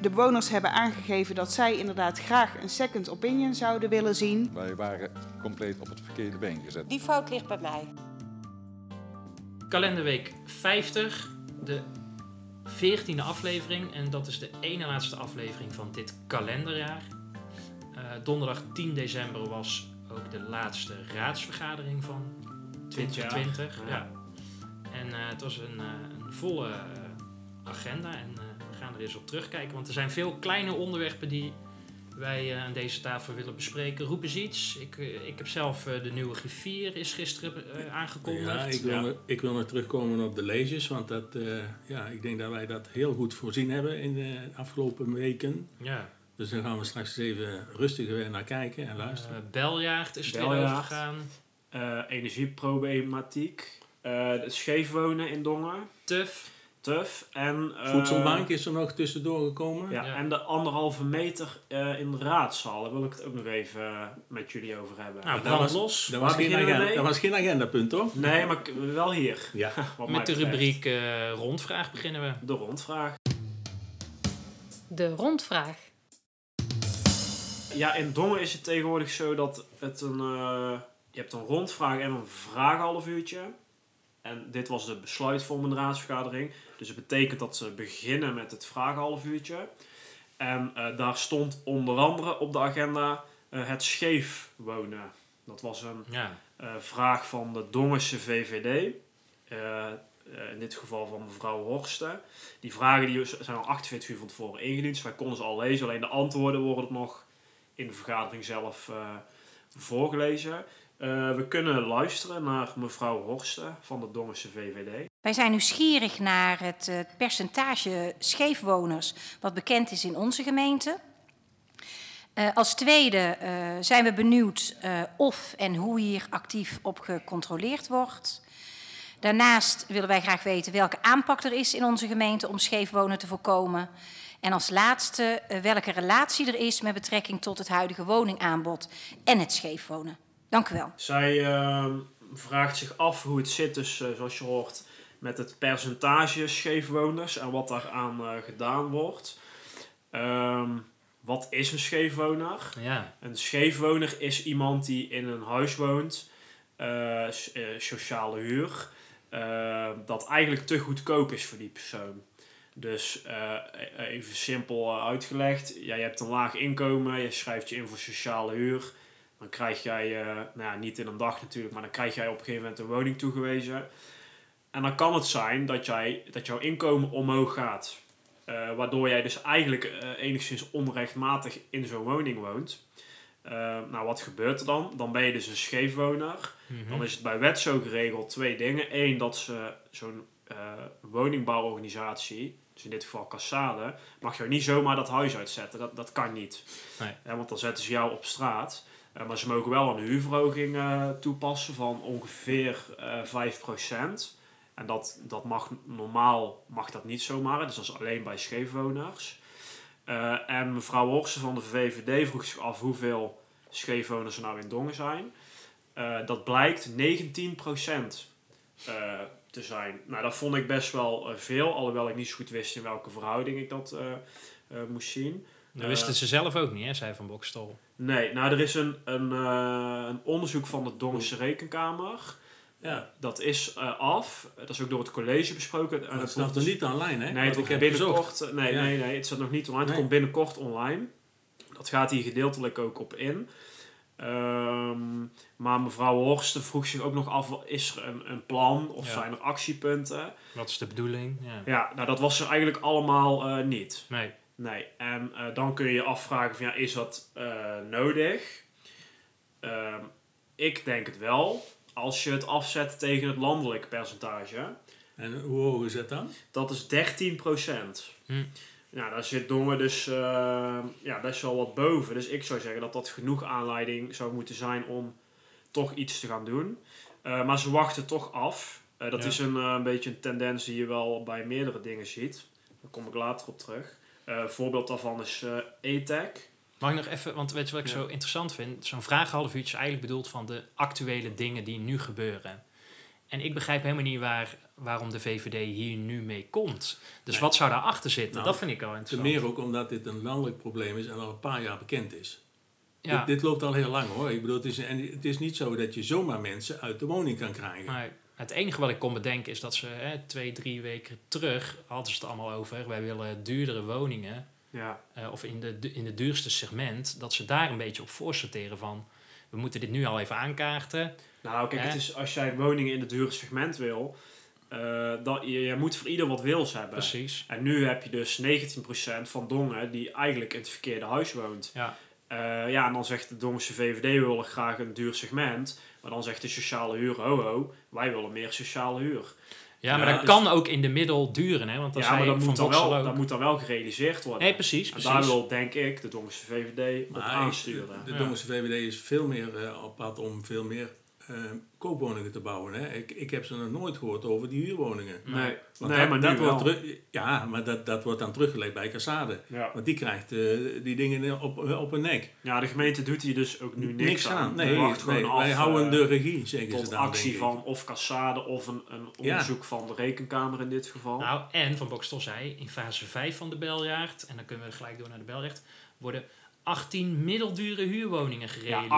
De bewoners hebben aangegeven dat zij inderdaad graag een second opinion zouden willen zien. Wij waren compleet op het verkeerde been gezet. Die fout ligt bij mij. Kalenderweek 50, de 14e aflevering. En dat is de ene laatste aflevering van dit kalenderjaar. Eh, donderdag 10 december was ook de laatste raadsvergadering van 2020. Ja. Ja. En eh, het was een, eh, een volle agenda. En er eens op terugkijken. Want er zijn veel kleine onderwerpen die wij eh, aan deze tafel willen bespreken. Roep eens iets. Ik, eh, ik heb zelf eh, de nieuwe griffier is gisteren eh, aangekondigd. Ja, ik wil, nog- ik wil nog terugkomen op de lezers, want dat, eh, ja, ik denk dat wij dat heel goed voorzien hebben in de afgelopen weken. Ja. Dus daar gaan we straks eens even rustig weer naar kijken en luisteren. Eh, Beljaard is het weer Beljaard. overgegaan. Eh, energieproblematiek, eh, het scheef wonen in Dongen, Tuf. Tuf en... eh, Voedselbank is er nog tussendoor gekomen. Ja, Ja. en de anderhalve meter eh, in de raadzaal, daar wil ik het ook nog even eh, met jullie over hebben. Nou, dat was- los. Dat was, Waar geen beginnen we agenda, dat was geen agendapunt, toch? Nee, maar wel hier. Ja. Met de betreft. rubriek eh, rondvraag beginnen we. De rondvraag. De rondvraag. Ja, in Dongen is het tegenwoordig zo dat het een... eh, je hebt een rondvraag en een vraag half uurtje. En dit was de besluitvormende raadsvergadering. Dus het betekent dat ze beginnen met het vragen half uurtje. En eh, daar stond onder andere op de agenda eh, het scheef wonen. Dat was een Ja. eh, vraag van de Dongense VVD. In dit geval van mevrouw Horsten. Die vragen die zijn al 48 uur van tevoren ingediend. Dus wij konden ze al lezen. Alleen de antwoorden worden nog in de vergadering zelf voorgelezen. Eh, we kunnen luisteren naar mevrouw Horsten van de Dongense VVD. Wij zijn nieuwsgierig naar het eh, percentage scheefwoners wat bekend is in onze gemeente. Eh, als tweede zijn we benieuwd of en hoe hier actief op gecontroleerd wordt. Daarnaast willen wij graag weten welke aanpak er is in onze gemeente om scheefwonen te voorkomen. En als laatste welke relatie er is met betrekking tot het huidige woningaanbod en het scheefwonen. Dank u wel. Zij eh, vraagt zich af hoe het zit, dus eh, zoals je hoort, met het percentage scheefwoners en wat daaraan eh gedaan wordt. Ehm, wat is een scheefwoner? Ja. Een scheefwoner is iemand die in een huis woont, eh, sociale huur, eh, dat eigenlijk te goedkoop is voor die persoon. Dus eh, even simpel uitgelegd, ja, je hebt een laag inkomen, je schrijft je in voor sociale huur. Dan krijg jij, eh, nou ja, niet in een dag natuurlijk, maar dan krijg jij op een gegeven moment een woning toegewezen. En dan kan het zijn dat, jij, dat jouw inkomen omhoog gaat. Eh, waardoor jij dus eigenlijk eh, enigszins onrechtmatig in zo'n woning woont. Nou, wat gebeurt er dan? Dan ben je dus een scheefwoner. Mhm. Dan is het bij wet zo geregeld twee dingen. Eén, dat ze zo'n woningbouworganisatie, dus in dit geval Cassade, mag jou niet zomaar dat huis uitzetten. Dat, dat kan niet. Nee. Want dan zetten ze jou op straat. Eh, maar ze mogen wel een huurverhoging eh, toepassen van ongeveer eh 5%. En dat, dat mag normaal mag dat niet zomaar. Dus dat is alleen bij scheefwoners. En mevrouw Horsten van de VVD vroeg zich af hoeveel scheefwoners er nou in Dongen zijn. Dat blijkt 19% eh, te zijn. Nou, dat vond ik best wel veel. Alhoewel ik niet zo goed wist in welke verhouding ik dat moest zien. Dat wisten ze zelf ook niet, hè, zij van Bokstol. Nee, nou er is een, een, eh, een onderzoek van de Dongense Rekenkamer. Ja. Dat is eh, af. Dat is ook door het college besproken. En Dat het staat er niet online, hè? Nee, het ik komt heb binnenkort. bezocht. Nee, Ja. nee, nee, het staat nog niet online. Het komt binnenkort online. Dat gaat hier gedeeltelijk ook op in. Ehm, maar mevrouw Horsten vroeg zich ook nog af: is er een, een plan of Ja. zijn er actiepunten? Wat is de bedoeling? Ja. Ja, nou dat was er eigenlijk allemaal eh, niet. Nee. Nee, en eh, dan kun je je afvragen: van, ja, is dat eh, nodig? Ehm, ik denk het wel. Als je het afzet tegen het landelijke percentage. En hoe hoog is dat dan? Dat is 13 procent. Hm. Nou, daar zit Dongen dus eh, ja, best wel wat boven. Dus ik zou zeggen dat dat genoeg aanleiding zou moeten zijn om toch iets te gaan doen. Maar ze wachten toch af. Dat Ja. is een, een beetje een tendens die je wel bij meerdere dingen ziet. Daar kom ik later op terug. Eh, een voorbeeld daarvan is eh E-Tech. Mag ik nog even, want weet je wat ik Ja. zo interessant vind? Zo'n vraag half uurtje is eigenlijk bedoeld van de actuele dingen die nu gebeuren. En ik begrijp helemaal niet waar, waarom de VVD hier nu mee komt. Dus Nee. wat zou daarachter zitten? Nou, dat vind ik al Ten interessant. meer ook omdat dit een landelijk probleem is en al een paar jaar bekend is. ja, Dit, dit loopt al heel lang hoor. Ik bedoel, het is, en het is niet zo dat je zomaar mensen uit de woning kan krijgen. Het enige wat ik kon bedenken is dat ze hè, twee, drie weken terug hadden ze het allemaal over. Wij willen duurdere woningen. Ja. eh, of in de, in het duurste segment. Dat ze daar een beetje op voorsorteren van. We moeten dit nu al even aankaarten. Nou, kijk, Hè? het is, als jij woningen in het dure segment wil, eh dat, je, je moet voor ieder wat wils hebben. Precies. En nu heb je dus 19% van Dongen die eigenlijk in het verkeerde huis woont. Ja. Eh, ja, en dan zegt de Dongse VVD, we willen graag een duur segment. Maar dan zegt de sociale huur, ho ho, wij willen meer sociale huur. Ja, maar Ja, dat dus- kan ook in de middel duren, hè? Want dan ja, maar dat moet, dan wel, ook. dat moet dan wel gerealiseerd worden. Nee, precies, en precies. daar wil, denk ik, de Dongse VVD op aansturen. De. Dongense VVD is veel meer eh, op pad om veel meer eh, koopwoningen te bouwen. Hè. Ik, ik heb ze nog nooit gehoord over die huurwoningen. Nee, Want nee dat, maar dat wordt terug, ja, maar dat, dat wordt dan teruggelegd bij Cassade. Ja. Want die krijgt eh, die dingen op, op hun nek. ja, de gemeente doet hier dus ook nu niks, aan. Nee, Die wacht gewoon nee, af, wij houden eh, de regie, zeggen ze tot dan, actie denk ik. van of cassade of een, een Ja. onderzoek van de rekenkamer in dit geval. Nou, en Van Bokstel zei, in fase 5 van de beljaard, en dan kunnen we gelijk door naar de belrecht, worden 18 middeldure huurwoningen gerealiseerd.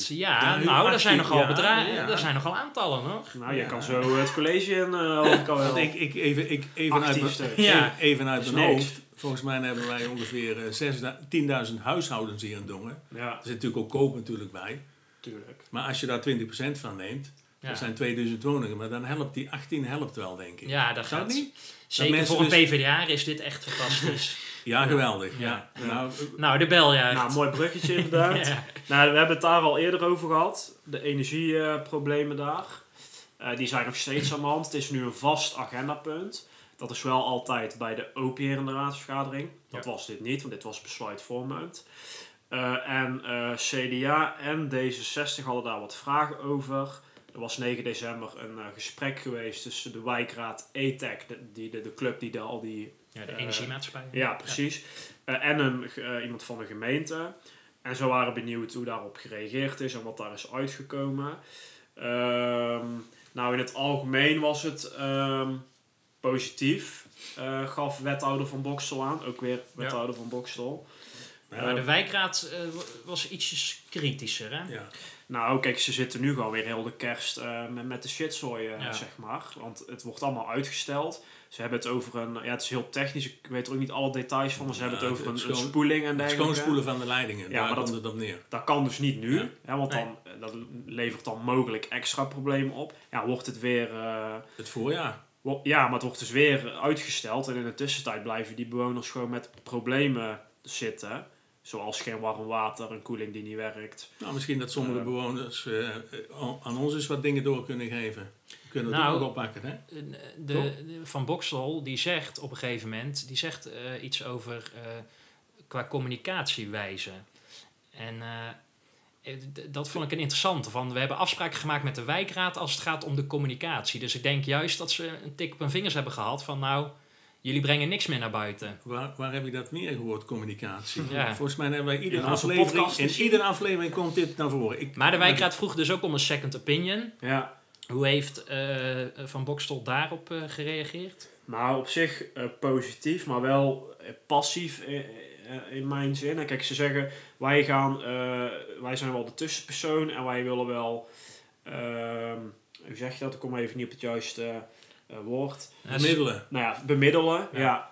18. Ja, Ja, nu nou, daar 18, zijn nogal ja, bedrijven, ja. daar zijn nogal aantallen nog. nou, je Ja. kan zo het college in, eh hoor ik al wel. Ik, ik, even, ik, even, uit. Ja. even uit mijn hoofd. Volgens mij hebben wij ongeveer eh, 6000 10.000 huishoudens hier in Dongen. Ja, Er zit natuurlijk ook koop natuurlijk bij. tuurlijk. Maar als je daar 20% van neemt, Ja. dat zijn 2000 woningen. Maar dan helpt die 18 helpt wel, denk ik. Ja, dat gaat. niet? Zeker voor een dus- PvdA is dit echt fantastisch. Ja, geweldig. Ja. Ja. Nou, nou, de beljaard. Nou, mooi bruggetje inderdaad. Ja. Nou, we hebben het daar al eerder over gehad. De energieproblemen daar. Eh, die zijn nog steeds aan de hand. Het is nu een vast agendapunt. Dat is wel altijd bij de OPR in de raadsvergadering. Dat Ja. was dit niet, want dit was besluitvormend. Eh en eh, CDA en D66 hadden daar wat vragen over. Er was 9 december een gesprek geweest tussen de wijkraad ETEC, de, die, de, de club die daar al die Ja, de energiemaatschappij. ja, precies. Eh, en een, eh, iemand van de gemeente. En ze waren benieuwd hoe daarop gereageerd is en wat daar is uitgekomen. Ehm, nou, in het algemeen was het ehm, positief, eh, gaf wethouder van Boksel aan. Ook weer wethouder van Boksel. Maar de wijkraad was ietsjes kritischer, hè? ja. Nou, kijk, ze zitten nu gewoon weer heel de kerst eh, met, met de shitzooi, Ja. zeg maar. Want het wordt allemaal uitgesteld. Ze hebben het over een... Ja, het is heel technisch. Ik weet er ook niet alle details van. Maar ze hebben het over het een, een schoon- spoeling en dergelijke. schoonspoelen van de leidingen, Ja, daar maar dat- komt het op neer. Dat kan dus niet nu. Ja. Hè, want Nee. dan, dat levert dan mogelijk extra problemen op. Ja, wordt het weer... eh, Het voorjaar. ja, maar het wordt dus weer uitgesteld. En in de tussentijd blijven die bewoners gewoon met problemen zitten. Zoals geen warm water, een koeling die niet werkt. Nou, misschien dat sommige Eh. bewoners eh, eh, aan ons eens wat dingen door kunnen geven. We kunnen het Nou, ook oppakken, hè? De, de, Van Boksel die zegt op een gegeven moment, die zegt iets over qua communicatiewijze. En dat vond ik een interessante. Van, we hebben afspraken gemaakt met de wijkraad als het gaat om de communicatie. Dus ik denk juist dat ze een tik op hun vingers hebben gehad van nou, jullie brengen niks meer naar buiten. Waar, waar heb je dat meer gehoord, communicatie? Ja. Volgens mij hebben wij iedere Ja, aflevering, in iedere aflevering komt dit naar voren. Ik, Maar de wijkraad vroeg dus ook om een second opinion. Ja, Hoe heeft eh, Van Bokstel daarop eh, gereageerd? nou op zich eh, positief, maar wel passief eh, eh, in mijn zin. En kijk, ze zeggen, wij, gaan, eh, wij zijn wel de tussenpersoon en wij willen wel... ehm, hoe zeg je dat? Ik kom even niet op het juiste eh, ze- Bemiddelen. nou ja, bemiddelen. Ja. Ja.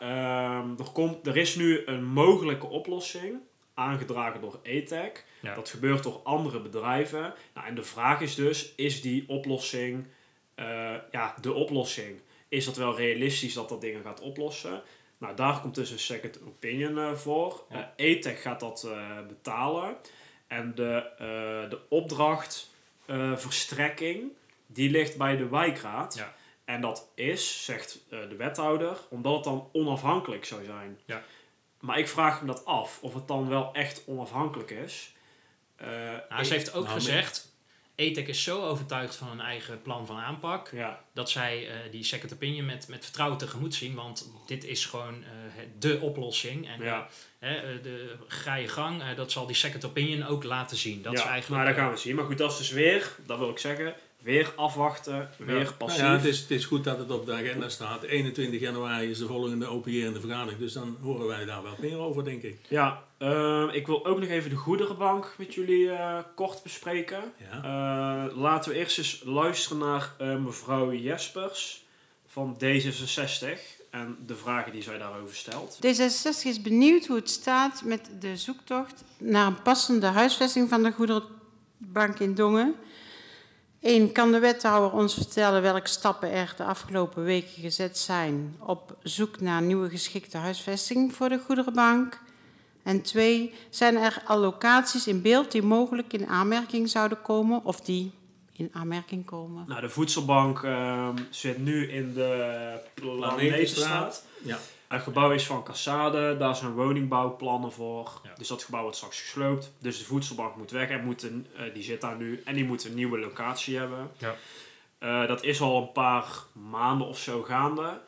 ehm, er, komt, er is nu een mogelijke oplossing, aangedragen door ETEC. Ja. Dat gebeurt door andere bedrijven. Nou, en de vraag is dus, is die oplossing eh, ja, de oplossing? Is dat wel realistisch dat dat dingen gaat oplossen? Nou, daar komt dus een second opinion eh, voor. Ja. Eh, ETEC gaat dat betalen. En de, de opdrachtverstrekking, die ligt bij de wijkraad. Ja. En dat is, zegt eh, de wethouder, omdat het dan onafhankelijk zou zijn. Ja. Maar ik vraag me dat af, of het dan wel echt onafhankelijk is. Eh, Nou, ze heeft ook Nou, gezegd, ETEC is zo overtuigd van hun eigen plan van aanpak Ja, dat zij eh, die second opinion met, met vertrouwen tegemoet zien. Want dit is gewoon eh, de oplossing. En ja. de, ga je gang, dat zal die second opinion ook laten zien. Dat ja. is eigenlijk... Nou, dat gaan we zien. Maar goed, dat is dus weer, dat wil ik zeggen, weer afwachten, weer Ja. Nou passief. ja, het is, het is goed dat het op de agenda staat. 21 januari is de volgende openierende vergadering. Dus dan horen wij daar wel meer over, denk ik. Ja, ehm, ik wil ook nog even de goederenbank met jullie eh, kort bespreken. Ja. Eh, laten we eerst eens luisteren naar eh, mevrouw Jespers van D66 en de vragen die zij daarover stelt. D66 is benieuwd hoe het staat met de zoektocht naar een passende huisvesting van de goederenbank in Dongen. Eén, kan de wethouder ons vertellen welke stappen er de afgelopen weken gezet zijn op zoek naar nieuwe geschikte huisvesting voor de goederenbank? En twee, zijn er al locaties in beeld die mogelijk in aanmerking zouden komen of die in aanmerking komen? Nou, de voedselbank ehm, zit nu in de Planetenstraat. Ja. Het gebouw is van Cassade, daar zijn woningbouwplannen voor. Ja. Dus dat gebouw wordt straks gesloopt. Dus de voedselbank moet weg en moet een, eh, die zit daar nu. En die moet een nieuwe locatie hebben. Ja. Eh, dat is al een paar maanden of zo gaande.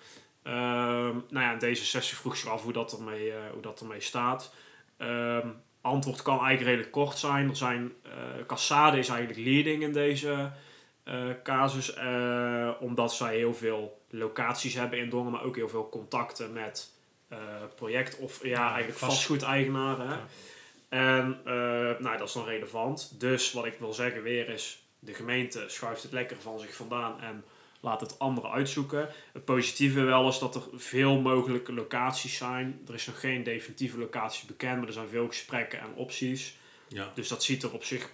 Ehm nou ja, D66 vroeg zich af hoe dat ermee, eh, hoe dat ermee staat. Ehm, antwoord kan eigenlijk redelijk kort zijn. Er zijn Cassade is eigenlijk leading in deze casus. omdat zij heel veel locaties hebben in Dongen, maar ook heel veel contacten met eh, project of ja, eigenlijk vast- vastgoedeigenaren. Ja. En eh, nou, dat is dan relevant. Dus wat ik wil zeggen weer is, de gemeente schuift het lekker van zich vandaan en laat het anderen uitzoeken. Het positieve wel is dat er veel mogelijke locaties zijn. Er is nog geen definitieve locatie bekend, maar er zijn veel gesprekken en opties. Ja. Dus dat ziet er op zich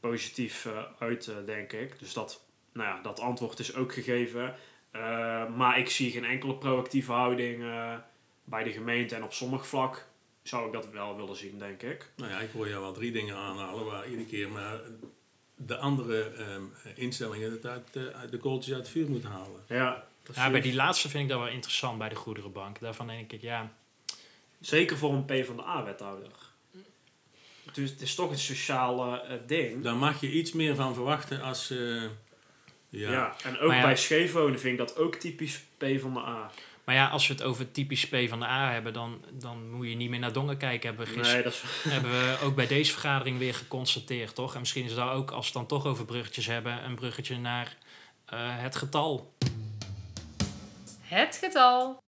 positief eh, uit, denk ik. Dus dat, nou ja, dat antwoord is ook gegeven. Eh, maar ik zie geen enkele proactieve houding eh, bij de gemeente. En op sommig vlak zou ik dat wel willen zien, denk ik. Nou ja, ik hoor jou wel drie dingen aanhalen waar iedere keer maar de andere ehm, instellingen het uit, eh, uit de kooltjes uit het vuur moeten halen. Ja, precies. Ja, bij die laatste vind ik dat wel interessant bij de goederenbank. Daarvan denk ik, ja, Zeker voor een PvdA-wethouder. Dus het is toch een sociale eh, ding. Daar mag je iets meer van verwachten als... Ja. ja. en ook Maar ja- bij scheefwonen vind ik dat ook typisch PvdA. Maar ja, als we het over typisch P van de A hebben, dan, dan moet je niet meer naar Dongen kijken. Hebben we, gisteren, Nee, dat is... hebben we ook bij deze vergadering weer geconstateerd, toch? En misschien is daar ook, als we het dan toch over bruggetjes hebben, een bruggetje naar eh, het getal. Het getal.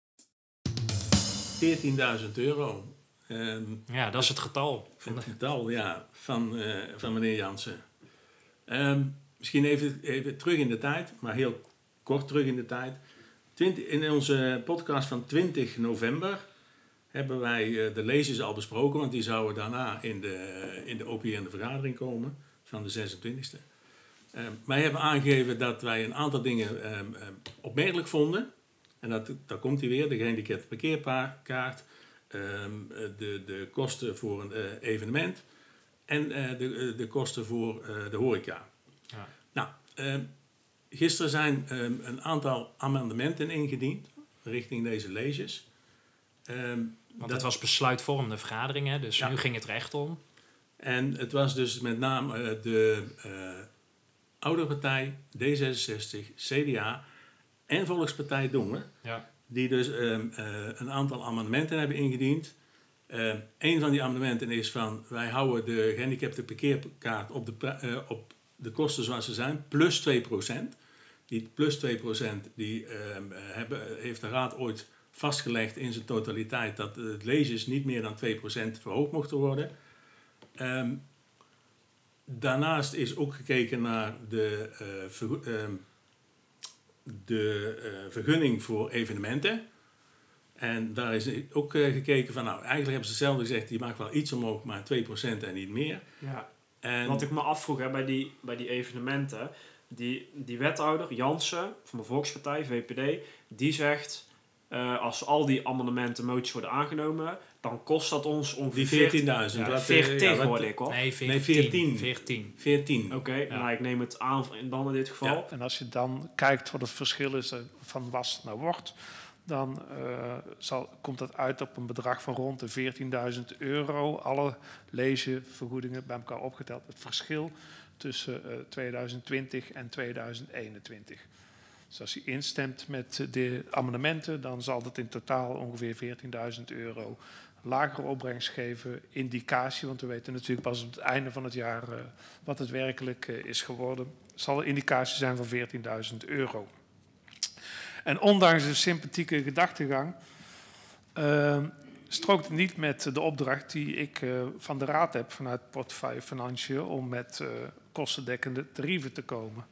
14.000 euro. Ehm, Ja, dat is het getal. Van het de, getal, ja, van, eh, van meneer Jansen. Ehm, misschien even, even terug in de tijd, maar heel kort terug in de tijd. In onze podcast van 20 november hebben wij eh, de lezers al besproken, want die zouden daarna in de, in de OPN vergadering komen van de 26e. Ehm, wij hebben aangegeven dat wij een aantal dingen ehm, ehm, opmerkelijk vonden. En dat, daar komt hij weer, de gehandicapte parkeerkaart, de, de kosten voor een eh, evenement en eh, de, de kosten voor de horeca. Ja. Nou, ehm, gisteren zijn ehm, een aantal amendementen ingediend richting deze leges. Ehm, want dat- was besluitvormende vergadering, hè, dus Ja. nu ging het recht om. En het was dus met name eh, de eh Oude Partij, D66, CDA en Volkspartij Dongen, Ja. die dus eh, een aantal amendementen hebben ingediend. Een van die amendementen is van wij houden de gehandicapte parkeerkaart op de, op de kosten zoals ze zijn, plus 2%. Die plus 2% die, ehm, eh, hebben, heeft de Raad ooit vastgelegd in zijn totaliteit dat het lezers niet meer dan 2% verhoogd mochten worden. Ehm, daarnaast is ook gekeken naar de, eh, ehm, de eh, vergunning voor evenementen. En daar is ook eh, gekeken van, nou, eigenlijk hebben ze hetzelfde gezegd, die mag wel iets omhoog, maar 2% en niet meer. Ja. En Wat ik me afvroeg hè, bij, die, bij die evenementen, die, die wethouder Jansen van de Volkspartij, VPD, die zegt, eh, als al die amendementen moties worden aangenomen, dan kost dat ons ongeveer die 14.000. Ja, wat, eh, 40 ja, hoorde ik hoor. Nee, 14. Nee, 14. 14. 14. Oké, Ja. nou ik neem het aan in dan in dit geval. Ja. En als je dan kijkt wat het verschil is eh, van was naar wordt, dan eh, zal, komt dat uit op een bedrag van rond de 14.000 euro. Alle lezenvergoedingen bij elkaar opgeteld. Het verschil tussen eh, 2020 en 2021. Dus als u instemt met de amendementen, dan zal dat in totaal ongeveer 14.000 euro lagere opbrengst geven. Indicatie, want we weten natuurlijk pas op het einde van het jaar eh, wat het werkelijk eh, is geworden. Zal een indicatie zijn van 14.000 euro. En ondanks de sympathieke gedachtegang eh, strookt het niet met de opdracht die ik eh, van de Raad heb vanuit portefeuille Financiën om met eh, kostendekkende tarieven te komen.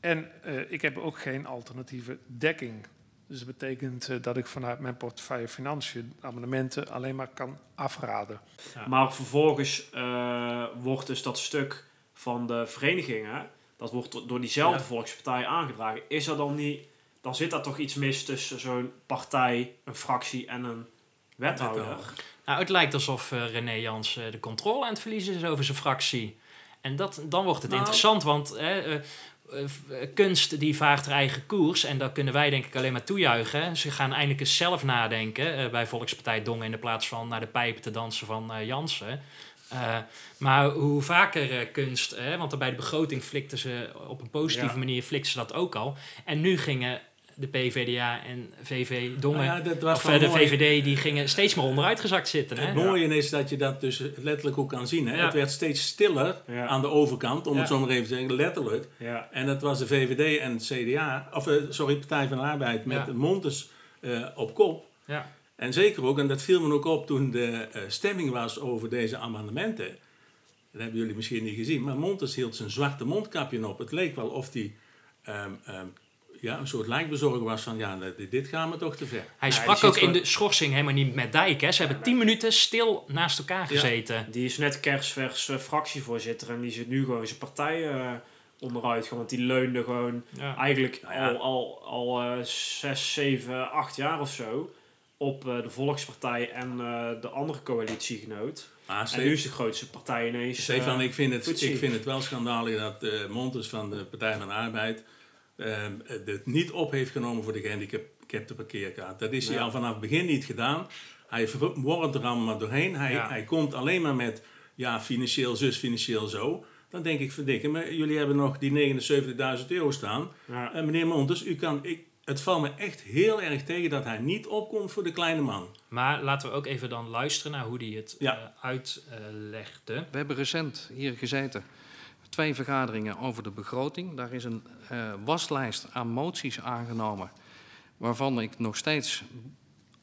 En eh, ik heb ook geen alternatieve dekking. Dus dat betekent dat ik vanuit mijn portefeuille Financiën amendementen alleen maar kan afraden. Ja. Maar vervolgens eh, wordt dus dat stuk van de verenigingen, dat wordt do- door diezelfde Ja. volkspartij aangedragen. Is er dan niet, dan zit daar toch iets mis tussen zo'n partij, een fractie en een wethouder? Wethouder. Nou, het lijkt alsof eh, René Jans eh, de controle aan het verliezen is over zijn fractie. En dat, dan wordt het Nou. interessant, want eh, kunst die vaart haar eigen koers. En dat kunnen wij denk ik alleen maar toejuichen. Ze gaan eindelijk eens zelf nadenken bij Volkspartij Dongen... in de plaats van naar de pijpen te dansen van Jansen. Maar hoe vaker kunst, hè, want bij de begroting flikten ze op een positieve Ja. manier flikten ze dat ook al. En nu gingen de PVDA en VV Dongen, Nou ja, was of eh, de mooi. VVD, die gingen steeds meer onderuit gezakt zitten. Hè? Het mooie is dat je dat dus letterlijk ook kan zien. Hè? Ja. Het werd steeds stiller Ja. aan de overkant, om Ja. het zo maar even te zeggen, letterlijk. Ja. En dat was de VVD en het CDA, of eh, sorry, Partij van de Arbeid met Ja. de Montes eh, op kop. Ja. En zeker ook, en dat viel me ook op toen de eh, stemming was over deze amendementen. Dat hebben jullie misschien niet gezien, maar Montes hield zijn zwarte mondkapje op. Het leek wel of hij ehm, ehm, ja, een soort lijkbezorger was van, ja, dit- dit gaan we toch te ver. Hij Ja, sprak ook in de schorsing helemaal niet met Dijk. Hè. Ze hebben tien minuten stil naast elkaar gezeten. Die is net kerstvers eh, fractievoorzitter en die zit nu gewoon zijn partij eh, onderuit. Gewoon, want die leunde gewoon Ja. eigenlijk ja. al, al, al eh, zes, zeven, acht jaar of zo op eh, de Volkspartij en eh, de andere coalitiegenoot. Maar En nu is de grootste partij ineens... Stefan, ik vind, het, ik vind het wel schandalig dat eh Montes van de Partij van de Arbeid eh, het niet op heeft genomen voor de gehandicapte parkeerkaart. Dat is hij Ja. al vanaf het begin niet gedaan. Hij wormt er allemaal doorheen. Hij, Ja. hij komt alleen maar met ja, financieel zus, financieel zo. Dan denk ik, verdikke me, jullie hebben nog die 79.000 euro staan. Ja. En meneer Montes, u kan, ik, het valt me echt heel erg tegen dat hij niet opkomt voor de kleine man. Maar laten we ook even dan luisteren naar hoe hij het Ja. eh, uitlegde. We hebben recent hier gezeten twee vergaderingen over de begroting. Daar is een eh, waslijst aan moties aangenomen, waarvan ik nog steeds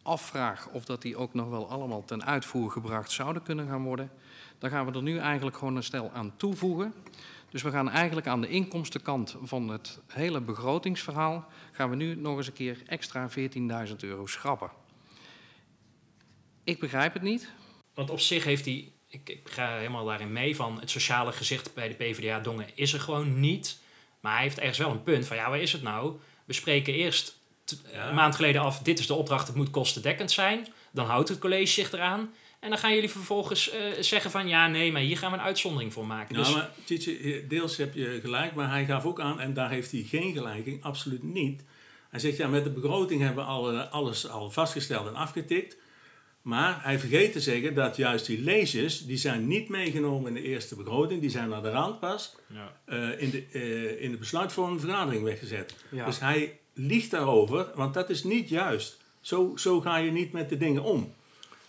afvraag of dat die ook nog wel allemaal ten uitvoer gebracht zouden kunnen gaan worden. Daar gaan we er nu eigenlijk gewoon een stel aan toevoegen. Dus we gaan eigenlijk aan de inkomstenkant van het hele begrotingsverhaal, gaan we nu nog eens een keer extra 14.000 euro schrappen. Ik begrijp het niet. Want op zich heeft hij, ik, ik ga helemaal daarin mee, van het sociale gezicht bij de PvdA Dongen is er gewoon niet. Maar hij heeft ergens wel een punt van, ja, waar is het nou? We spreken eerst een maand geleden af, dit is de opdracht, het moet kostendekkend zijn. Dan houdt het college zich eraan. En dan gaan jullie vervolgens eh, zeggen van, ja, nee, maar hier gaan we een uitzondering voor maken. Nou, dus, maar Tietje, deels heb je gelijk, maar hij gaf ook aan, en daar heeft hij geen gelijk in, absoluut niet. Hij zegt, ja, met de begroting hebben we al, eh, alles al vastgesteld en afgetikt. Maar hij vergeet te zeggen dat juist die leesjes, die zijn niet meegenomen in de eerste begroting. Die zijn naar de rand pas ja. eh, in, de, eh, in de besluitvormende vergadering weggezet. Ja. Dus hij liegt daarover, want dat is niet juist. Zo, zo ga je niet met de dingen om.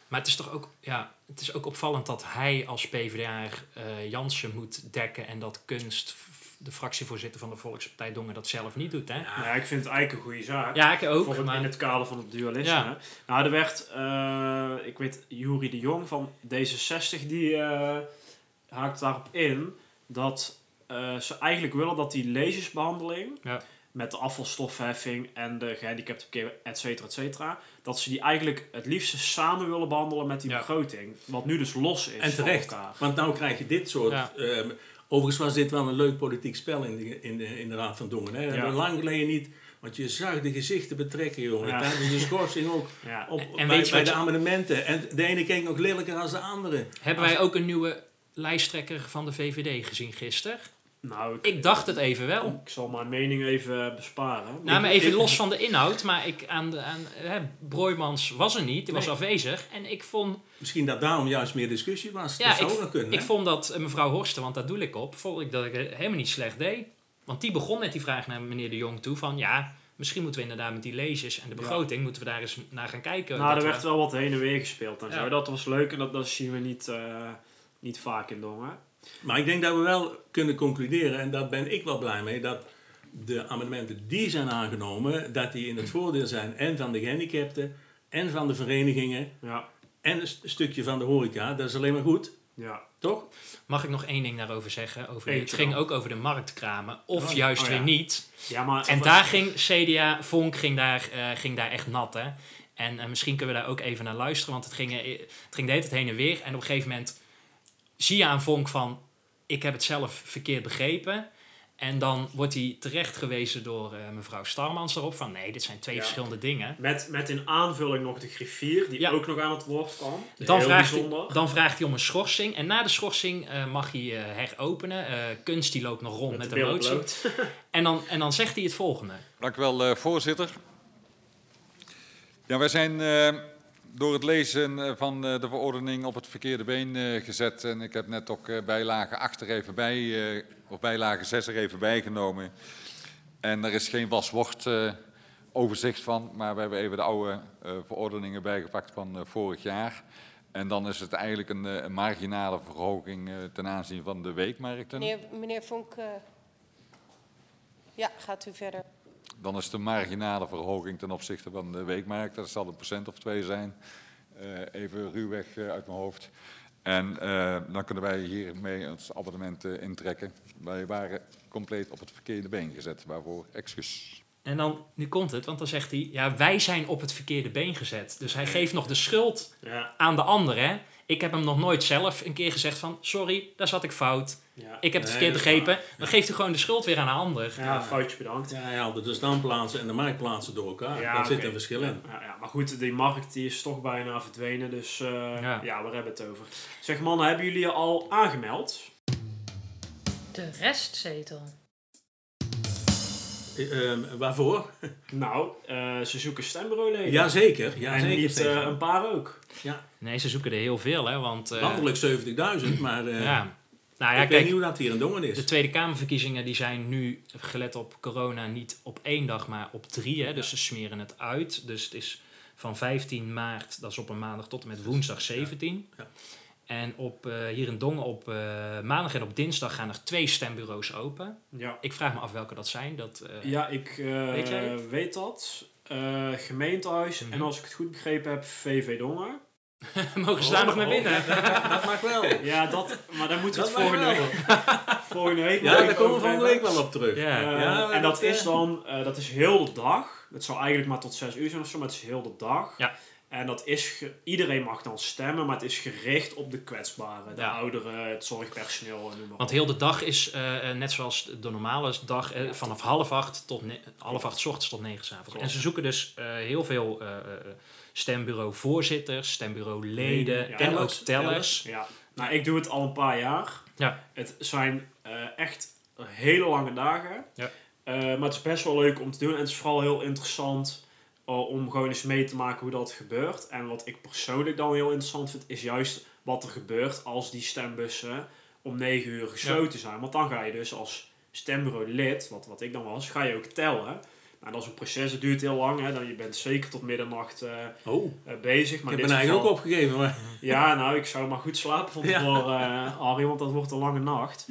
Maar het is toch ook, ja, het is ook opvallend dat hij als PvdA eh Jansen moet dekken en dat Kunst, de fractievoorzitter van de Volkspartij Dongen, dat zelf niet doet, hè? Ja, ik vind het eigenlijk een goede zaak. Ja, ik ook. Voor het, maar- in het kader van het dualisme. Ja. Nou, er werd, eh, ik weet, Jury de Jong van D66, die eh, haakt daarop in dat eh, ze eigenlijk willen dat die lezersbehandeling Ja. met de afvalstofheffing en de gehandicapte et cetera, et cetera, dat ze die eigenlijk het liefst samen willen behandelen met die Ja. begroting. Wat nu dus los is En van terecht, elkaar. want nou krijg je dit soort... Ja. ehm, overigens was dit wel een leuk politiek spel in de, in de, in de Raad van Dongen. Hè? We lang geleden niet... Want je zag de gezichten betrekken, jongen. Ja. Tijdens de schorsing ook. Ja. Op, En bij bij de amendementen. En de ene keek nog lelijker dan de andere. Hebben wij ook een nieuwe lijsttrekker van de VVD gezien gisteren? Nou, ik, Ik dacht het even wel. ik zal mijn mening even besparen. Nou, maar even ik- los van de inhoud, maar ik, aan de, aan, hè, Broijmans was er niet, die was afwezig. En ik vond, Misschien dat daarom juist meer discussie was. Ja, dat zou ik- ook nog kunnen. ik hè? vond dat eh, mevrouw Horsten, want daar doe ik op, vond ik dat ik het helemaal niet slecht deed. Want die begon met die vraag naar meneer de Jong toe van, ja, misschien moeten we inderdaad met die lezers en de begroting, moeten we daar eens naar gaan kijken. Nou, Dat er we- werd wel wat heen en weer gespeeld en Ja. zo. Dat was leuk en dat, dat zien we niet, eh, niet vaak in Dongen. Maar ik denk dat we wel kunnen concluderen, en daar ben ik wel blij mee, dat de amendementen die zijn aangenomen, dat die in het voordeel zijn en van de gehandicapten en van de verenigingen Ja, en een st- stukje van de horeca. Dat is alleen maar goed, ja. toch? Mag ik nog één ding daarover zeggen? Over het ging ook over de marktkramen, of Oh, juist oh weer niet. ja maar En daar ging CDA, Vonk ging daar, eh, ging daar echt nat, hè. En eh, misschien kunnen we daar ook even naar luisteren, want het ging, eh, het ging de hele tijd heen en weer. En op een gegeven moment zie je aan Vonk van, ik heb het zelf verkeerd begrepen. En dan wordt hij terecht gewezen door eh, mevrouw Starmans erop van, nee, dit zijn twee Ja. verschillende dingen. Met, met in aanvulling nog de griffier, die Ja. ook nog aan het woord kwam. Dan vraagt, bijzonder. hij, dan vraagt hij om een schorsing. En na de schorsing eh, mag hij eh, heropenen. Eh, kunst die loopt nog rond met, de de motie. En dan, en dan zegt hij het volgende. Dank u wel, eh, voorzitter. Ja, wij zijn eh, door het lezen eh, van eh, de verordening op het verkeerde been eh, gezet. En ik heb net ook bijlage 8 er even bij, of bijlage 6 er even bijgenomen. En er is geen waswoord overzicht van, maar we hebben even de oude verordeningen bijgepakt van vorig jaar. En dan is het eigenlijk een, een marginale verhoging ten aanzien van de weekmarkten. Meneer, meneer Vonk, ja, gaat u verder. Dan is de marginale verhoging ten opzichte van de weekmarkt, dat zal een procent of twee zijn. Eh, even ruwweg eh, uit mijn hoofd. En eh, dan kunnen wij hiermee ons abonnement eh, intrekken. Wij waren compleet op het verkeerde been gezet, waarvoor excuus. En dan, nu komt het, want dan zegt hij... Ja, wij zijn op het verkeerde been gezet. Dus hij geeft nog de schuld Ja, aan de ander, hè. Ik heb hem nog nooit zelf een keer gezegd van... Sorry, daar zat ik fout. ja. Ik heb het Nee, verkeerd begrepen. Dan geeft hij gewoon de schuld weer aan een ander. ja, foutje bedankt. Ja, haalde de standplaatsen en de marktplaatsen door elkaar. Ja, Daar zit een verschil in. Ja, ja, maar goed, die markt die is toch bijna verdwenen, dus eh, Ja. ja. waar hebben we het over? Zeg mannen, hebben jullie je al aangemeld? De restzetel. Eh, ehm, waarvoor? Nou, eh, ze zoeken stembureauleden. Jazeker. Ja, en zeker, niet eh, een paar ook. Ja, Nee, ze zoeken er heel veel, hè. Want, eh, landelijk 70.000, maar eh, ja. Nou ja, ik weet kijk, niet hoe dat hier in Dongen is. De Tweede Kamerverkiezingen die zijn nu, gelet op corona, niet op één dag, maar op drie. Hè? Dus ze smeren het uit. Dus het is van 15 maart, dat is op een maandag, tot en met woensdag 17. Ja. En op, eh, hier in Dongen op eh, maandag en op dinsdag gaan er twee stembureaus open. Ja, Ik vraag me af welke dat zijn. Dat, eh, ja ik eh, Weet weet dat. Eh, gemeentehuis Mhm. en als ik het goed begrepen heb, VV Dongen. Mogen ze daar nog naar binnen? dat mag wel. Ja, dat, maar daar moeten we het volgende week, volgende week Ja, daar komen we volgende week wel op terug. Ja. Eh, Ja, en dat dat, is eh, dan, eh, dat is heel de dag. Het zou eigenlijk maar tot 6 uur zijn of zo, maar het is heel de dag. Ja. En dat is, iedereen mag dan stemmen, maar het is gericht op de kwetsbaren. De Ja. ouderen, het zorgpersoneel en noem maar Want heel de dag is, eh, eh, net zoals de normale dag, eh, vanaf half acht tot half acht ochtends tot negen 's avonds. En ze zoeken dus heel veel eh, eh, stembureau voorzitters, stembureau leden Ja. en ook Tellers. Ja. Nou, ik doe het al een paar jaar. Ja. Het zijn echt hele lange dagen. Ja. Eh, maar het is best wel leuk om te doen. En het is vooral heel interessant eh, om gewoon eens mee te maken hoe dat gebeurt. En wat ik persoonlijk dan heel interessant vind, is juist wat er gebeurt als die stembussen om 9 uur gesloten zijn. Want dan ga je dus als stembureau lid, wat, wat ik dan was, ga je ook tellen. Nou, dat is een proces, het duurt heel lang. Hè? Dan, je bent zeker tot middernacht eh, Oh, bezig. Maar ik in heb dit mijn eigen geval- ook opgegeven. Maar ja, nou, ik zou maar goed slapen van Ja. tevoren, Harry, want dat wordt een lange nacht.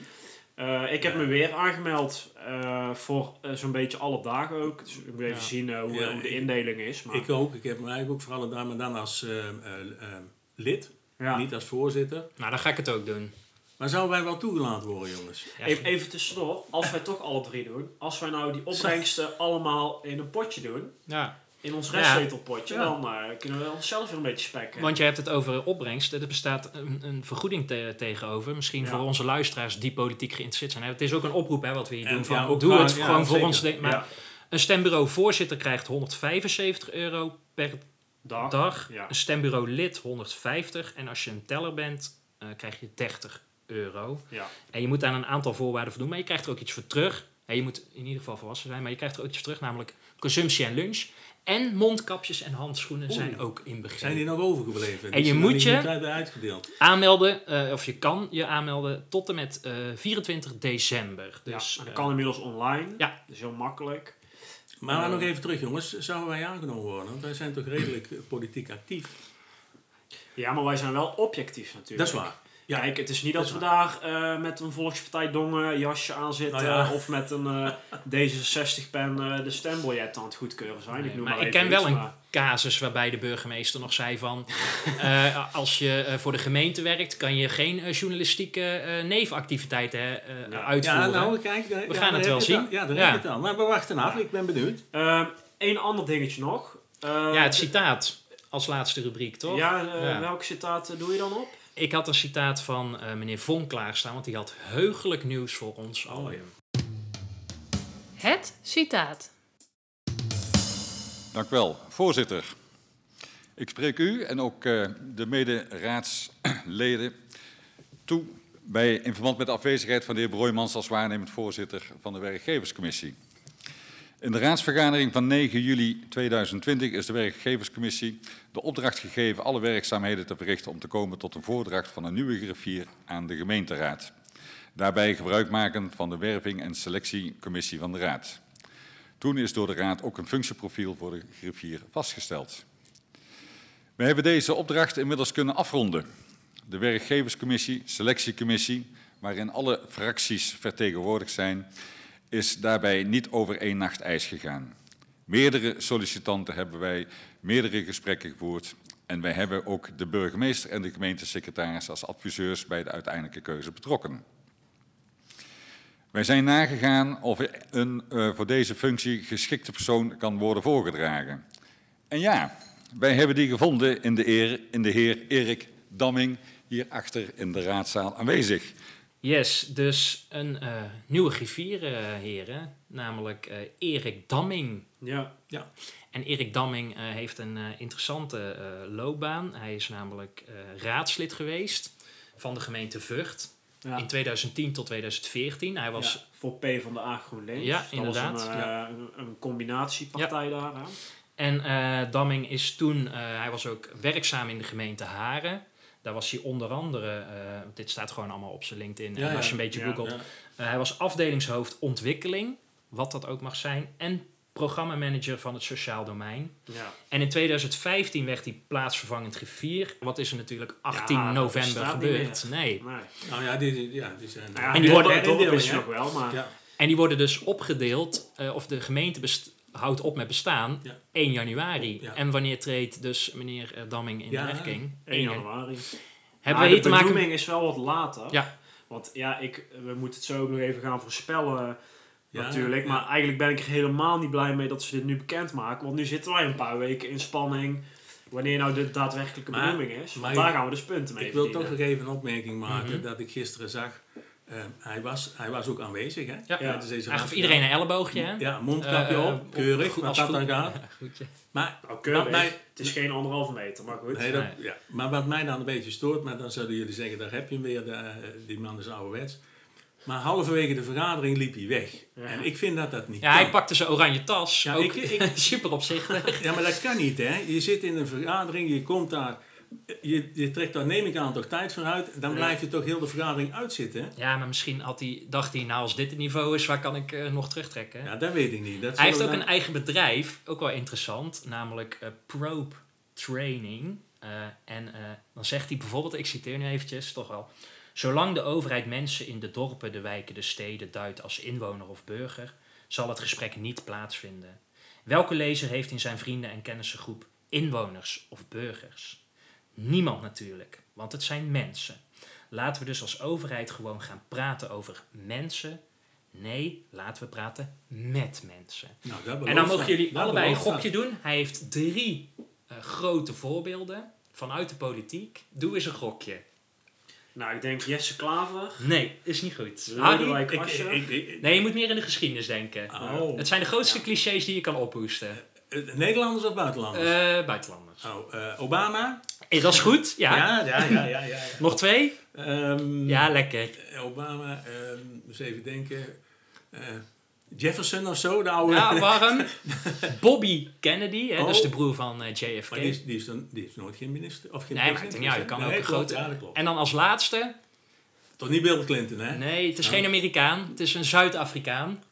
Ik heb me weer aangemeld eh, voor eh, zo'n beetje alle dagen ook. Dus ik moet even Ja. zien eh, hoe, Ja, hoe de indeling is. Maar, ik ook. Ik heb me eigenlijk ook voor alle dagen, maar dan als eh, eh, eh, lid, ja. niet als voorzitter. Nou, dan ga ik het ook doen. Maar zouden wij wel toegelaten worden, jongens? Even, even tussendoor, als wij toch alle drie doen, als wij nou die opbrengsten allemaal in een potje doen, ja. In ons restzetelpotje, Ja. dan eh, kunnen we onszelf weer een beetje spekken. Want je hebt het over opbrengst. Er bestaat een, een vergoeding te- tegenover. Misschien Ja. voor onze luisteraars die politiek geïnteresseerd zijn. Het is ook een oproep hè, wat we hier En doen. Van, ja, ook doe het gewoon voor zeker. ons. Maar een stembureau voorzitter krijgt 175 euro per dag. dag. Ja. Een stembureau lid 150. En als je een teller bent, eh, krijg je 30 euro. Ja. En je moet aan een aantal voorwaarden voldoen, maar je krijgt er ook iets voor terug. En je moet in ieder geval volwassen zijn, maar je krijgt er ook iets voor terug, namelijk consumptie en lunch. En mondkapjes en handschoenen zijn ook inbegrepen. Zijn die nog overgebleven? En je zijn moet je- uitgedeeld. Aanmelden, eh, of je kan je aanmelden tot en met eh, 24 december. Ja, Dus en dat eh, kan inmiddels online. Ja. Dat is heel makkelijk. Maar Eh, nog even terug, jongens. Zouden wij aangenomen worden? Want wij zijn toch redelijk eh, politiek actief. Ja, maar wij zijn wel objectief natuurlijk. Dat is waar. Ja. Kijk, het is niet dat, we daar eh, met een Volkspartij Dongen jasje aan zitten. Nou ja. Of met een eh, D66-pen eh, de stembiljet aan het goedkeuren zijn. Nee, ik noem maar maar ik ken wel een casus waarbij de burgemeester nog zei van... eh, als je eh, voor de gemeente werkt, kan je geen journalistieke eh, nevenactiviteiten eh, Ja. uitvoeren. Ja, nou, kijk. daar- We ja, gaan het wel zien. Ja, daar Ja. heb je het al. Maar we wachten af. Ik ben benieuwd. Eén ander dingetje nog. Eh, ja, het citaat als laatste rubriek, toch? Ja, Ja. welk citaat doe je dan op? Ik had een citaat van eh, meneer Von klaarstaan, want die had heugelijk nieuws voor ons Oh, allen. Het citaat. Dank u wel, voorzitter. Ik spreek u en ook eh, de mede-raadsleden toe bij, in verband met de afwezigheid van de heer Broijmans als waarnemend voorzitter van de werkgeverscommissie. In de raadsvergadering van 9 juli 2020 is de werkgeverscommissie de opdracht gegeven alle werkzaamheden te verrichten om te komen tot een voordracht van een nieuwe griffier aan de gemeenteraad. Daarbij gebruik maken van de werving- en selectiecommissie van de raad. Toen is door de Raad ook een functieprofiel voor de griffier vastgesteld. We hebben deze opdracht inmiddels kunnen afronden. De werkgeverscommissie, selectiecommissie, waarin alle fracties vertegenwoordigd zijn, is daarbij niet over één nacht ijs gegaan. Meerdere sollicitanten hebben wij meerdere gesprekken gevoerd en wij hebben ook de burgemeester en de gemeentesecretaris als adviseurs bij de uiteindelijke keuze betrokken. Wij zijn nagegaan of een uh, voor deze functie geschikte persoon kan worden voorgedragen. En ja, wij hebben die gevonden in de, eer, in de heer Erik Damming, hier achter in de raadzaal aanwezig. Yes, dus een uh, nieuwe griffier, uh, heren, namelijk uh, Erik Damming. Ja. ja. En Erik Damming heeft een interessante loopbaan. Hij is namelijk raadslid geweest van de gemeente Vught. Ja. In 2010 tot 2014. Hij was ja, voor P van de A GroenLinks. Ja, dat inderdaad. Was een, ja. een, een combinatiepartij daar. Hè? En uh, Damming is toen, uh, hij was ook werkzaam in de gemeente Haren. Daar was hij onder andere, uh, dit staat gewoon allemaal op zijn LinkedIn. Ja, en als je een beetje googelt. ja. hij was afdelingshoofd ontwikkeling, wat dat ook mag zijn. En programmamanager van het sociaal domein. Ja. En in 2015 werd hij plaatsvervangend griffier. Wat is er natuurlijk 18 Ja, dat november niet nee. nee. Nou ja, die, die, ja, die zijn... Nou ja, En die worden- nog wel, maar... En die worden dus opgedeeld, uh, of de gemeente best- houdt op met bestaan, Ja. 1 januari. Ja. En wanneer treedt dus meneer uh, Damming in Ja, werking? 1 januari. Hebben Maar we hier de te maken... benoeming is wel wat later. Ja. Want ja, ik, we moeten het zo ook nog even gaan voorspellen Ja, natuurlijk. ja. Maar eigenlijk ben ik er helemaal niet blij mee dat ze dit nu bekendmaken. Want nu zitten wij een paar weken in spanning. Wanneer nou de daadwerkelijke Maar- benoeming is. maar daar gaan we dus punten mee Ik wil toch nog even een opmerking maken Mhm. dat ik gisteren zag. Eh, hij, was, hij was ook aanwezig, hè? Ja, deze Hij gaf iedereen een elleboogje, hè? Ja, mondkapje Eh, op, keurig, goed- wat dat dan gaat. Maar, Nou, keurig. wat mij, Het is geen anderhalve meter, maar goed. nee, dat, Nee. ja. maar wat mij dan een beetje stoort, maar dan zouden jullie zeggen, daar heb je hem weer, de, eh, die man is ouderwets. Maar halverwege de vergadering liep hij weg. Ja. En ik vind dat dat niet Ja, kan. hij pakte zijn oranje tas. Ja, ook ik- ik- super opzichtig. Ja, maar dat kan niet, hè. Je zit in een vergadering, je komt daar, je, je trekt daar, neem ik aan, toch tijd voor uit. Dan blijf je toch heel de vergadering uitzitten. Ja, maar misschien had hij, dacht hij, nou als dit het niveau is, waar kan ik eh, nog terugtrekken? Ja, dat weet ik niet. Dat Hij heeft ook een eigen bedrijf, ook wel interessant, namelijk eh, Probe Training. Eh, en dan zegt hij bijvoorbeeld, ik citeer nu eventjes, toch wel. Zolang de overheid mensen in de dorpen, de wijken, de steden duidt als inwoner of burger, zal het gesprek niet plaatsvinden. Welke lezer heeft in zijn vrienden- en kennissengroep inwoners of burgers? Niemand natuurlijk, want het zijn mensen. Laten we dus als overheid gewoon gaan praten over mensen. Nee, laten we praten met mensen. Nou, dat En dan mogen jullie Dat allebei een gokje doen. Hij heeft drie eh, grote voorbeelden vanuit de politiek. Doe eens een gokje. Nou, ik denk Jesse Klaver. Nee, is niet goed. Harry? Ik, ik, ik, Nee, je moet meer in de geschiedenis denken. oh. Het zijn de grootste clichés die je kan ophoesten. Eh, Nederlanders of buitenlanders? Eh, buitenlanders. oh, eh, Obama? Hey, dat is goed, ja. Ja, ja, ja, ja. ja, ja. Nog twee? Ehm, Ja, lekker. Obama, ehm eens even denken. Eh, Jefferson of zo, de oude. Ja, warm. Bobby Kennedy, hè, dat is Oh. de broer van eh, JFK. Maar die is, die, is dan, die is nooit geen minister of geen Nee, maar het uit. Je kan ook een grote... Ja. En dan als laatste... Toch niet Bill Clinton, hè? Nee, het is Oh. geen Amerikaan. Het is een Zuid-Afrikaan.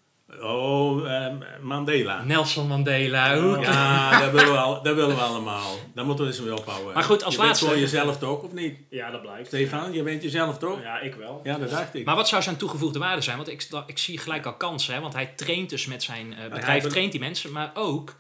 Oh, ehm, Mandela. Nelson Mandela. Hoe- Ja, dat willen, we al, dat willen we allemaal. Daar moeten we eens mee ophouden. Maar goed, als je bent laatste- gewoon jezelf toch, of niet? Ja, dat blijkt. Stefan, je bent jezelf toch? Ja, ik wel. Ja, dat dacht ik. Maar wat zou zijn toegevoegde waarde zijn? Want ik, ik zie gelijk al kansen. Hè? Want hij traint dus met zijn eh, bedrijf, hij- traint die mensen. Maar ook,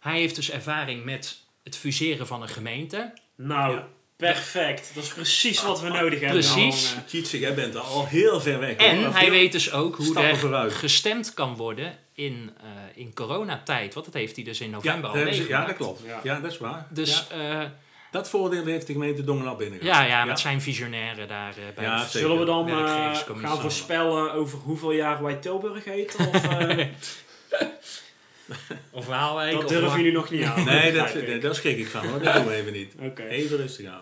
hij heeft dus ervaring met het fuseren van een gemeente. Nou, Ja. Perfect. Dat is precies wat we nodig hebben. Precies. Tjitse, jij bent al heel ver weg. En hij weet dus ook hoe er vooruit. gestemd kan worden in, eh in coronatijd. Want dat heeft hij dus in Ja, november dat al ze- ja, dat meegemaakt. klopt. Ja. Ja, dat is waar. Dus Ja. ja, Dat voordeel heeft de gemeente Dongen al binnen ja, ja, met zijn visionaire daar eh, bij Ja, de. Zullen we dan eh, gaan voorspellen over hoeveel jaar wij Tilburg heten? Of, Of Waalwijk. dat of durven Lang- jullie nog niet aan. Nee, dat, ik. daar schrik ik van hoor. Dat doen we even niet. Oké. Even rustig aan.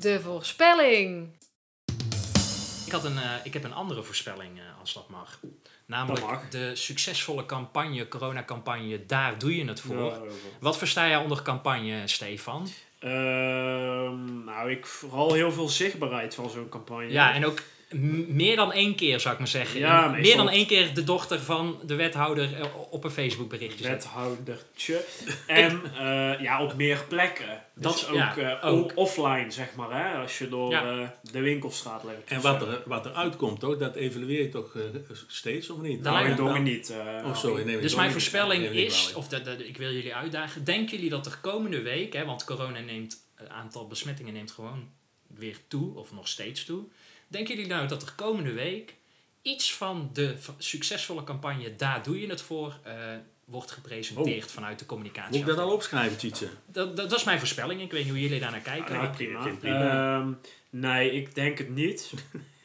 De voorspelling. Ik, had een, eh, ik heb een andere voorspelling, eh, als dat mag. Namelijk Dat mag. de succesvolle campagne, coronacampagne, daar doe je het voor. Ja. Wat versta jij onder campagne, Stefan? Ehm, nou, ik vooral heel veel zichtbaarheid van zo'n campagne. Ja, en ook meer dan één keer, zou ik maar zeggen. Ja, meer dan één keer de dochter van de wethouder eh, op een Facebook berichtje zetten. wethoudertje. En eh, ja, op meer plekken. Dat- dus ook, ja, eh, ook. ook offline, zeg maar. Hè? Als je door Ja. eh, de winkelstraat loopt. En of wat er, wat er uitkomt, toch, dat evalueer je toch eh, steeds of niet? Dat Nou, Dongen Dan- niet. eh, Oh, sorry. Nee, Dus mijn voorspelling is, of de, de- ik wil jullie uitdagen, denken jullie dat er komende week, hè, want corona neemt, het aantal besmettingen neemt gewoon weer toe, of nog steeds toe. Denken jullie nou dat er komende week iets van de succesvolle campagne, daar doe je het voor, eh, wordt gepresenteerd vanuit de communicatie? Moet ik dat al opschrijven, Tjitse? Dat, dat, dat is mijn voorspelling, ik weet niet hoe jullie daar naar kijken. Ja, prima. ik prima. Ehm, nee, ik denk het niet.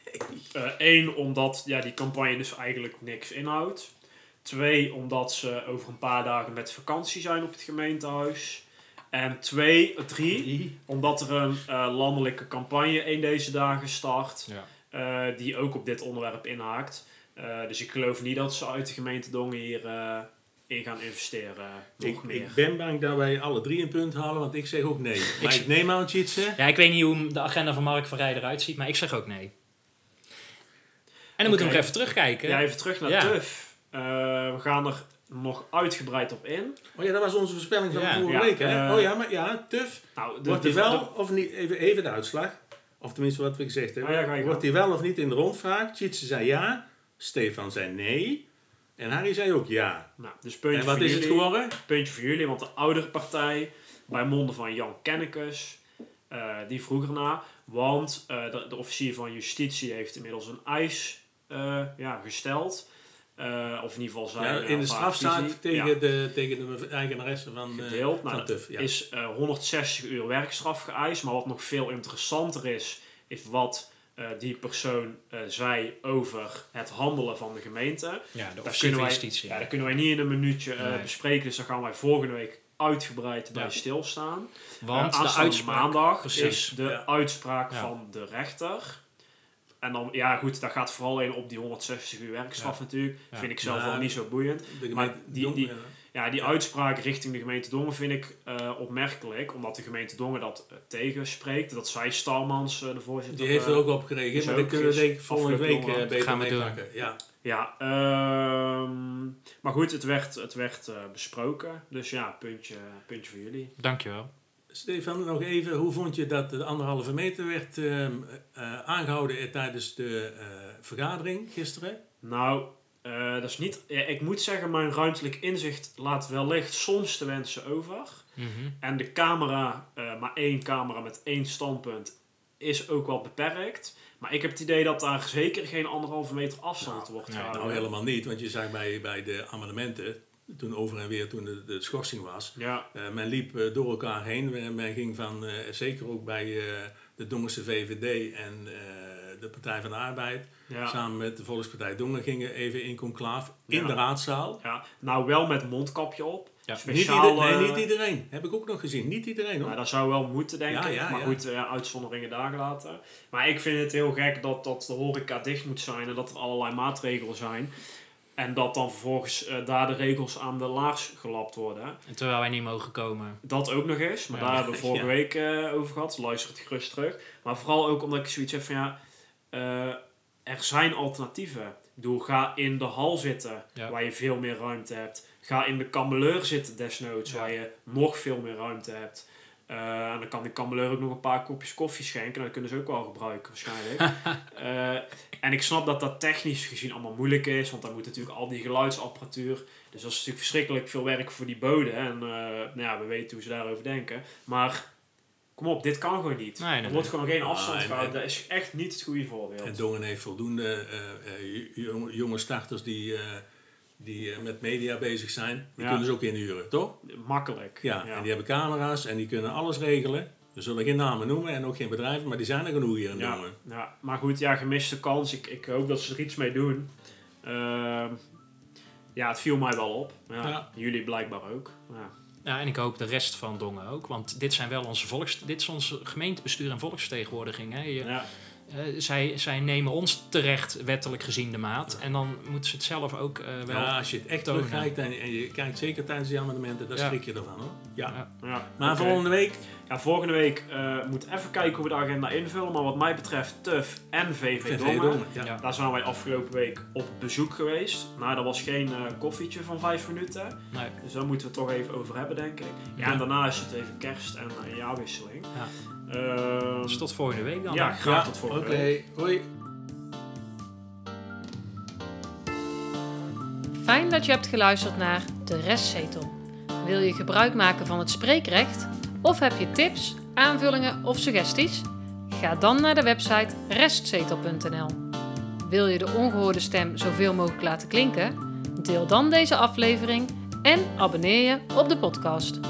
Eén, omdat ja, die campagne dus eigenlijk niks inhoudt. Twee, omdat ze over een paar dagen met vakantie zijn op het gemeentehuis. En twee, eh, drie, omdat er een eh, landelijke campagne een deze dagen start. Ja. eh, die ook op dit onderwerp inhaakt. Eh, dus ik geloof niet dat ze uit de gemeente Dongen hier eh, in gaan investeren. Nog Ik, meer. ik ben bang dat wij alle drie een punt halen, want ik zeg ook nee. Maar Ik- ik neem aan, Tjitse. Ja, ik weet niet hoe de agenda van Mark van Rij eruit ziet, maar ik zeg ook nee. En dan moeten we nog even terugkijken. Ja, even terug naar Ja. TUF. Eh, we gaan er nog uitgebreid op in. Oh ja, dat was onze voorspelling van Ja. vorige Ja, week, hè? eh, oh ja, maar ja, tuf. Nou, de, Wordt hij wel de- of niet, even, even de uitslag. Of tenminste wat we gezegd hebben. Oh ja, ga je Wordt hij wel of niet in de rondvraag? Tjitse zei ja. Stefan zei nee. En Harry zei ook ja. nou, dus puntje En wat voor is het jullie. geworden? Puntje voor jullie, want de oudere partij, bij monden van Jan Kennekes, eh, die vroeg erna. Want eh, de, de officier van justitie heeft inmiddels een eis eh, ja, gesteld. Eh, of in ieder geval zijn Ja, eh, in de strafzaak tegen, Ja, de, tegen de eigenaresse van, eh, gedeeld. Nou, van dat TUF. Ja. is eh, 160 uur werkstraf geëist. Maar wat nog veel interessanter is, is wat die persoon zei over het handelen van de gemeente. Ja, de Daar kunnen wij- justitie. Ja, dat kunnen wij niet in een minuutje Nee. bespreken. Dus daar gaan wij volgende week uitgebreid bij stilstaan. Want de uitspraak... maandag precies, is de uitspraak van de rechter. En dan, ja goed, daar gaat vooral in op die 160 uur werkstraf natuurlijk. Ja. Vind ik zelf wel niet zo boeiend. Maar die- die- ja. Ja, die uitspraak richting de gemeente Dongen vind ik eh, opmerkelijk. Omdat de gemeente Dongen dat eh, tegenspreekt. Dat zij Stalmans, eh, de voorzitter... Die heeft er ook op gereageerd, is maar dat kunnen we denk ik volgende week eh, beter Gaan we doen. meepakken. Ja. Ja, ehm, maar goed, het werd, het werd eh, besproken. Dus ja, puntje, puntje voor jullie. Dankjewel. Stefan, nog even, hoe vond je dat de anderhalve meter werd ehm, eh, aangehouden eh, tijdens de eh, vergadering gisteren? Nou, eh, dat is niet... ja, ik moet zeggen, mijn ruimtelijk inzicht laat wellicht soms de wensen over. Mhm. En de camera, eh, maar één camera met één standpunt, is ook wel beperkt. Maar ik heb het idee dat daar zeker geen anderhalve meter afstand wordt nee, gehouden. Nou, helemaal niet, want je zag bij, bij de amendementen, toen over en weer toen de, de schorsing was, Ja, eh, men liep eh, door elkaar heen. Men, men ging van, eh, zeker ook bij eh, de Dongense VVD en eh, de Partij van de Arbeid, ja, samen met de Volkspartij Dongen, gingen even in conclaaf in Ja. de raadzaal. ja. Nou, wel met mondkapje op. Ja. Niet, speciaal... ieder- nee, eh, niet iedereen. Heb ik ook nog gezien. Niet iedereen hoor. Maar dat zou wel moeten, denk ik. maar goed, eh, uitzonderingen daar gelaten. Maar ik vind het heel gek dat, dat de horeca dicht moet zijn en dat er allerlei maatregelen zijn. En dat dan vervolgens eh, daar de regels aan de laars gelapt worden. En terwijl wij niet mogen komen. Dat ook nog eens, maar Ja. daar hebben we vorige Ja. week eh, over gehad. Luister het gerust terug. Maar vooral ook omdat ik zoiets heb van ja, eh, er zijn alternatieven. Ik bedoel, ga in de hal zitten, Ja. waar je veel meer ruimte hebt. Ga in de kameleur zitten desnoods, waar je nog veel meer ruimte hebt. En dan kan die kameleur ook nog een paar kopjes koffie schenken. Dat kunnen ze ook wel gebruiken waarschijnlijk. En ik snap dat dat technisch gezien allemaal moeilijk is. Want dan moet natuurlijk al die geluidsapparatuur. Dus dat is natuurlijk verschrikkelijk veel werk voor die boden. En eh, nou ja, we weten hoe ze daarover denken. Maar kom op, dit kan gewoon niet. Nee, nee, er wordt gewoon geen afstand en- gehouden. en- Dat is echt niet het goede voorbeeld. En Dongen heeft voldoende eh, eh, jonge, jonge starters die, eh, die eh, met media bezig zijn. Die Ja. kunnen ze ook inhuren, toch? Makkelijk. Ja, en die hebben camera's en die kunnen alles regelen. We zullen geen namen noemen en ook geen bedrijven, maar die zijn er genoeg hier in Ja, Dongen. ja, maar goed, ja, gemiste kans. Ik, ik hoop dat ze er iets mee doen. Ehm, ja, het viel mij wel op. Ja, Ja. Jullie blijkbaar ook. Ja. Ja, en ik hoop de rest van Dongen ook. Want dit zijn wel onze volks... Dit is onze gemeentebestuur en volksvertegenwoordiging. Hè. Je- Ja. eh, zij, zij nemen ons terecht wettelijk gezien de maat. En dan moeten ze het zelf ook eh, wel... Ja, als je het echt terugkijkt en, en je kijkt zeker tijdens die amendementen, dan Ja. schrik je ervan hoor. Ja. Ja. Ja, Maar volgende week, Ja, volgende week eh moet even kijken hoe we de agenda invullen. Maar wat mij betreft, TUF en VV VV Dongen. Dongen. Ja. Daar zijn wij afgelopen week op bezoek geweest. Nou, dat was geen eh, koffietje van vijf minuten. Nee. Dus daar moeten we het toch even over hebben, denk ik. Ja, Ja. en daarna is het even kerst en een jaarwisseling. Ja. Ehm, Dus tot volgende week dan. ja, graag Ja, tot volgende Oké, week. hoi. Fijn dat je hebt geluisterd naar De Restzetel. Wil je gebruik maken van het spreekrecht? Of heb je tips, aanvullingen of suggesties? Ga dan naar de website restzetel.nl. Wil je de ongehoorde stem zoveel mogelijk laten klinken? Deel dan deze aflevering en abonneer je op de podcast.